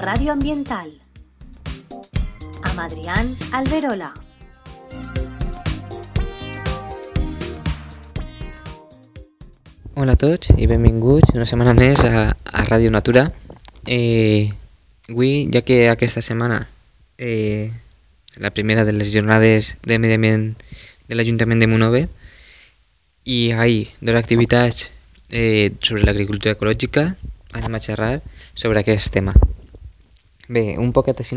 Radio Ambiental amb Adrián Alberola. Hola a tots i benvinguts una setmana més a, a Ràdio Natura. Eh, avui, ja que aquesta setmana, eh, la primera de les jornades de medi ambient de l'Ajuntament de Monove, i ahir dues activitats eh, sobre l'agricultura ecològica, anem a xerrar sobre aquest tema. Bé, un poquet així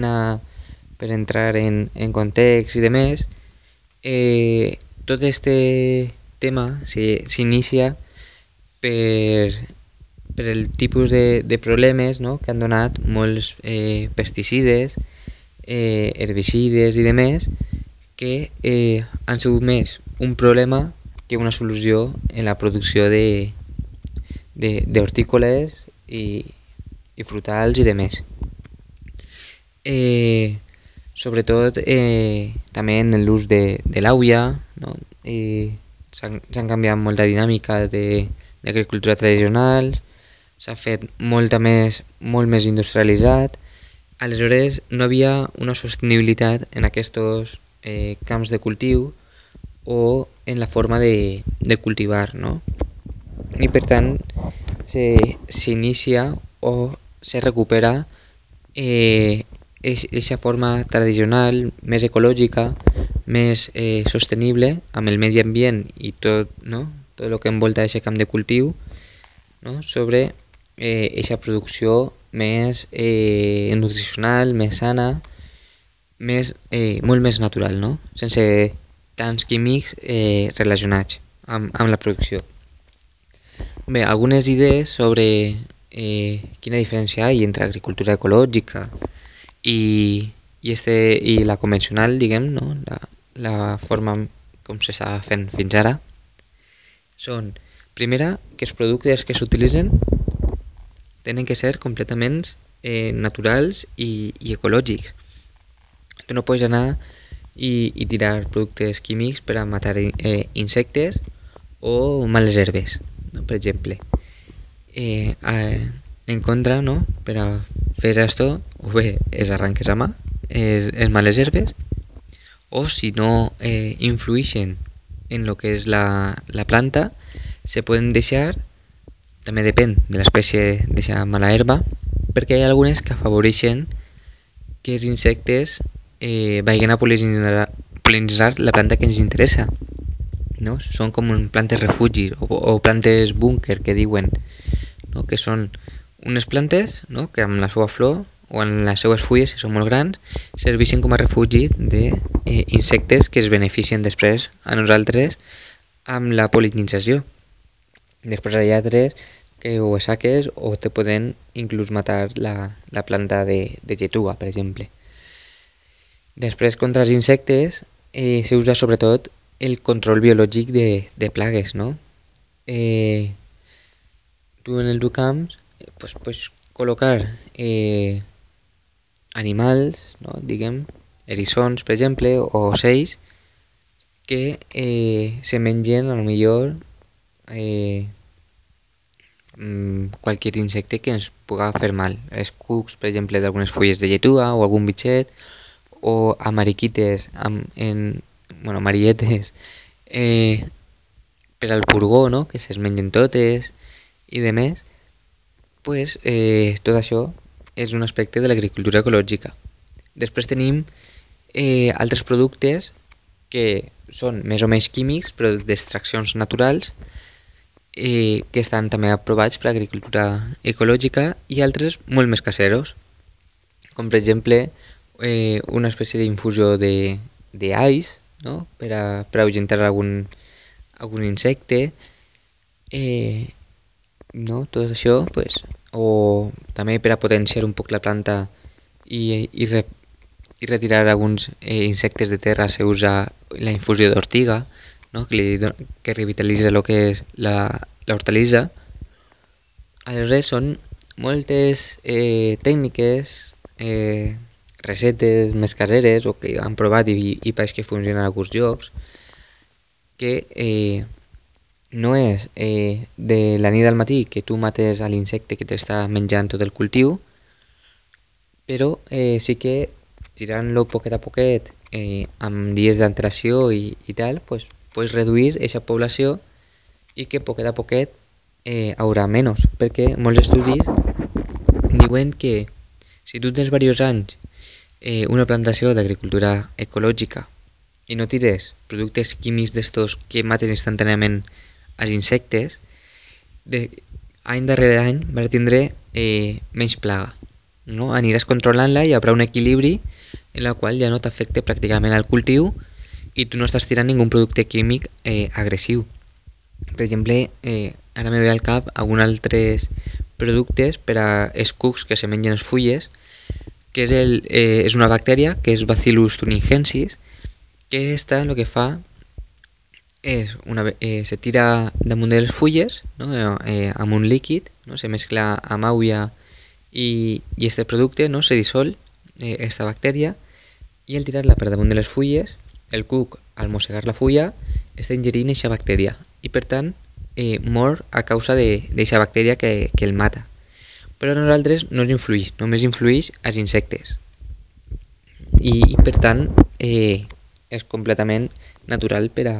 per entrar en, en context i de més, eh, tot este tema s'inicia per, per el tipus de, de problemes no? que han donat molts eh, pesticides, eh, herbicides i demés que eh, han sigut més un problema que una solució en la producció d'hortícoles i, i frutals i demés. Eh, sobretot eh, també en l'ús de, de l'auia, no? eh, s'han canviat molt la dinàmica de, l'agricultura tradicional, s'ha fet molta més, molt més industrialitzat, aleshores no havia una sostenibilitat en aquests eh, camps de cultiu o en la forma de, de cultivar, no? I per tant s'inicia o se recupera eh, aquesta forma tradicional, més ecològica, més eh, sostenible amb el medi ambient i tot, no? tot el que envolta aquest camp de cultiu no? sobre aquesta eh, producció més eh, nutricional, més sana, més, eh, molt més natural, no? sense tants químics eh, relacionats amb, amb la producció. Bé, algunes idees sobre eh, quina diferència hi ha entre agricultura ecològica i, i, este, i la convencional, diguem, no? la, la forma com s'està fent fins ara són, primera, que els productes que s'utilitzen tenen que ser completament eh, naturals i, i ecològics. Tu no pots anar i, i tirar productes químics per a matar eh, insectes o males herbes, no? per exemple. Eh, eh, en contra, no? per a fer això, o bé es arranques a mà, es, es males herbes, o si no eh, influeixen en lo que és la, la planta se poden deixar, també depèn de l'espècie d'aquesta mala herba, perquè hi ha algunes que afavoreixen que els insectes eh, vagin a polinitzar, polinitzar la planta que ens interessa. No? Són com plantes refugi o, o plantes búnquer que diuen, no? que són unes plantes no? que amb la seva flor o en les seues fulles, que són molt grans, serveixen com a refugi d'insectes eh, que es beneficien després a nosaltres amb la polinització. Després hi ha altres que o saques o te poden inclús matar la, la planta de, de lletuga, per exemple. Després, contra els insectes, eh, s'usa sobretot el control biològic de, de plagues, no? Eh, tu en el teu camp pues, pues, col·locar eh, animals, no? diguem, eriçons, per exemple, o ocells, que eh, se mengen, a lo millor, eh, mm, qualsevol insecte que ens puga fer mal. Els cucs, per exemple, d'algunes fulles de lletua o algun bitxet, o amariquites amb, en, bueno, marietes eh, per al purgó, no? que se's mengen totes i de més, pues, eh, tot això és un aspecte de l'agricultura ecològica. Després tenim eh, altres productes que són més o menys químics, però d'extraccions naturals, eh, que estan també aprovats per l'agricultura ecològica i altres molt més caseros, com per exemple eh, una espècie d'infusió d'ais no? per, a, per ahuyentar algun, algun insecte, eh, no? tot això pues, o també per a potenciar un poc la planta i, i, re, i retirar alguns eh, insectes de terra se usa la infusió d'ortiga, no? que, li, que revitalitza el que és l'hortalissa. Aleshores són moltes eh, tècniques, eh, recetes més caseres o que han provat i, i pareix que funcionen a alguns llocs que eh, no és eh, de la nit al matí que tu mates a l'insecte que t'està menjant tot el cultiu, però eh, sí que tirant-lo poquet a poquet eh, amb dies d'antelació i, i tal, pues, pues reduir aquesta població i que poquet a poquet eh, haurà menys, perquè molts estudis diuen que si tu tens diversos anys eh, una plantació d'agricultura ecològica i no tires productes químics d'estos que maten instantàniament els insectes, de, any darrere any vas tindre eh, menys plaga. No? Aniràs controlant-la i hi haurà un equilibri en la qual ja no t'afecta pràcticament al cultiu i tu no estàs tirant ningú producte químic eh, agressiu. Per exemple, eh, ara me ve al cap alguns altres productes per a els cucs que se mengen les fulles, que és, el, eh, és una bactèria, que és Bacillus thuringiensis, que esta el que fa és una, eh, se tira damunt de les fulles no? eh, amb un líquid, no? se mescla amb aigua i, i este producte no? se dissol, eh, esta bactèria, i al tirar-la per damunt de les fulles, el cuc, al mossegar la fulla, està ingerint aquesta bactèria i per tant eh, mor a causa d'aquesta bactèria que, que el mata. Però a nosaltres no ens influeix, només influeix als insectes. I, i per tant eh, és completament natural per a,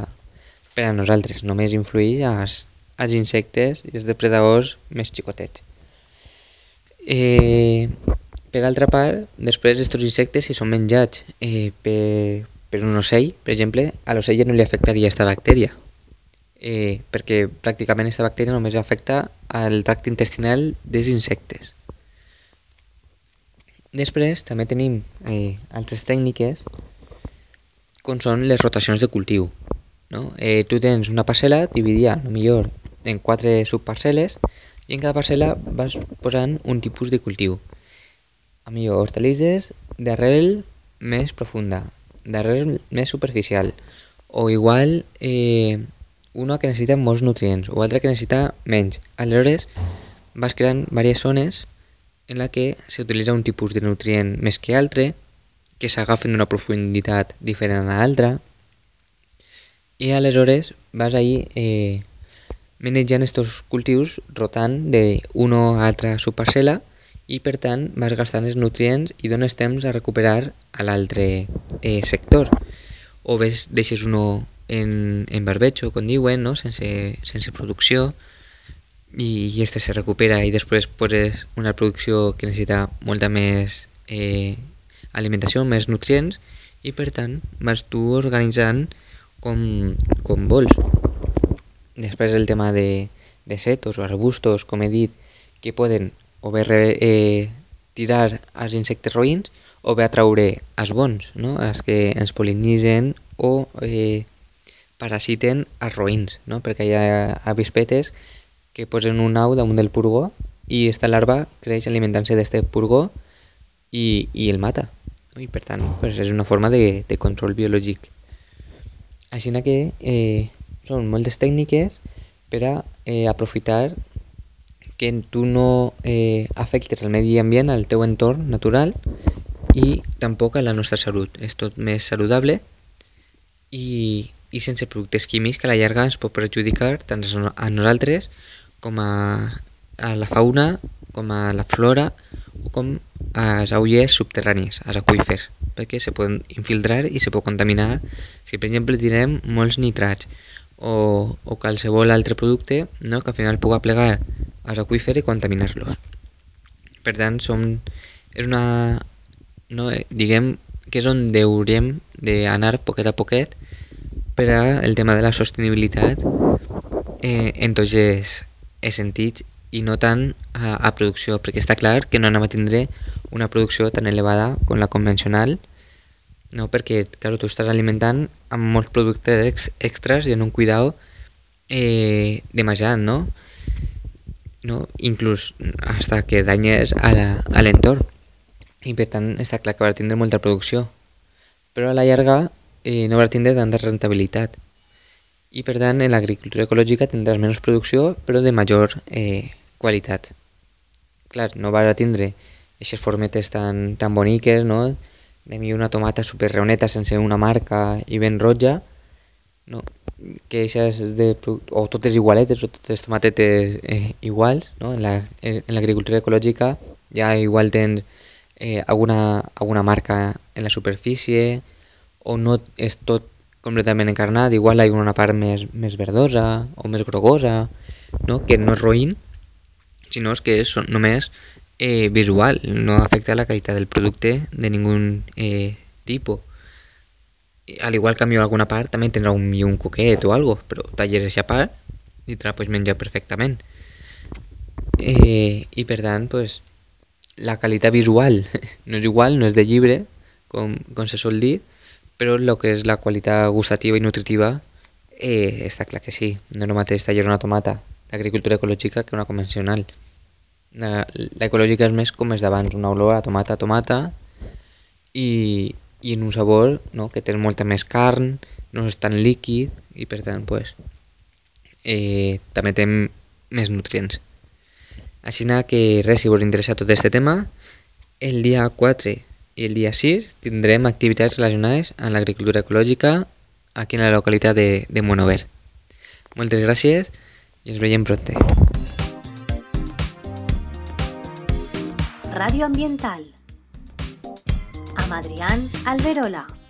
per a nosaltres, només influeix als, als insectes i els depredadors més xicotets. Eh, per altra part, després aquests insectes, si són menjats eh, per, per un ocell, per exemple, a l'ocell no li afectaria aquesta bactèria, eh, perquè pràcticament aquesta bactèria només afecta al tracte intestinal dels insectes. Després també tenim eh, altres tècniques com són les rotacions de cultiu. No? Eh, tu tens una parcel·la dividida, millor en quatre subparcel·les i en cada parcel·la vas posant un tipus de cultiu a millor hortalisses d'arrel més profunda, d'arrel més superficial, o igual eh, una que necessita molts nutrients o altra que necessita menys. Aleshores vas creant diverses zones en la que s'utilitza un tipus de nutrient més que altre, que s'agafen d'una profunditat diferent a l'altra, i aleshores vas ahir eh, manejant aquests cultius rotant d'una a altra subparcel·la i per tant vas gastant els nutrients i dones temps a recuperar a l'altre eh, sector o ves deixes uno en, en barbecho, com diuen, no? sense, sense producció i, i este se recupera i després poses una producció que necessita molta més eh, alimentació, més nutrients i per tant vas tu organitzant com, com vols. Després el tema de, de setos o arbustos, com he dit, que poden o bé eh, tirar els insectes roïns o bé atraure els bons, no? els que ens polinitzen o eh, parasiten els roïns, no? perquè hi ha avispetes que posen un au damunt del purgó i esta larva creix alimentant-se d'aquest purgó i, i el mata. I per tant pues, és una forma de, de control biològic. Així que eh, són moltes tècniques per a eh, aprofitar que tu no eh, afectes el medi ambient, al teu entorn natural i tampoc a la nostra salut. És tot més saludable i, i sense productes químics que a la llarga ens pot perjudicar tant a nosaltres com a, a la fauna, com a la flora o com a les aulles subterrànies, als aquífers, perquè se poden infiltrar i se pot contaminar si per exemple tirem molts nitrats o, o qualsevol altre producte no, que al final pugui plegar als aquífers i contaminar-los. Per tant, som, és una... No, diguem que és on hauríem d'anar poquet a poquet per a el tema de la sostenibilitat eh, en tots els sentits i no tant a, a producció, perquè està clar que no anem a tindre una producció tan elevada com la convencional, no? perquè claro, tu estàs alimentant amb molts productes ex extras i en un cuidado eh, demasiat, no? no? inclús hasta que danyes a l'entorn. I per tant està clar que va tindre molta producció. Però a la llarga eh, no va tindre tanta rentabilitat. I per tant en l'agricultura ecològica tindràs menys producció però de major eh, qualitat. Clar, no vas a tindre aquestes formetes tan, tan boniques, no? De mi una tomata super reoneta sense una marca i ben roja, no? que eixes de, o totes igualetes o totes tomatetes eh, iguals, no? en l'agricultura la, ecològica ja igual tens eh, alguna, alguna marca en la superfície o no és tot completament encarnat, igual hi ha una part més, més verdosa o més grogosa, no? que no és roïn, sinó que és només eh, visual, no afecta la qualitat del producte de ningú eh, tipus. Al igual que a alguna part també tindrà un, un coquet o algo, però talles aquesta part i te la pots menjar perfectament. Eh, I per tant, pues, la qualitat visual no és igual, no és de llibre, com, com se sol dir, però el que és la qualitat gustativa i nutritiva eh, està clar que sí. No és el mateix tallar una tomata d'agricultura ecològica que una convencional. L'ecològica és més com és d'abans, una olor a tomata, tomata i, i en un sabor no? que té molta més carn, no és tan líquid i per tant pues, eh, també té més nutrients. Així que res, si vos interessa tot aquest tema, el dia 4 i el dia 6 tindrem activitats relacionades amb l'agricultura ecològica aquí en la localitat de, de Monover. Moltes gràcies i ens veiem pronte. Radio Ambiental amb Adrián Alberola.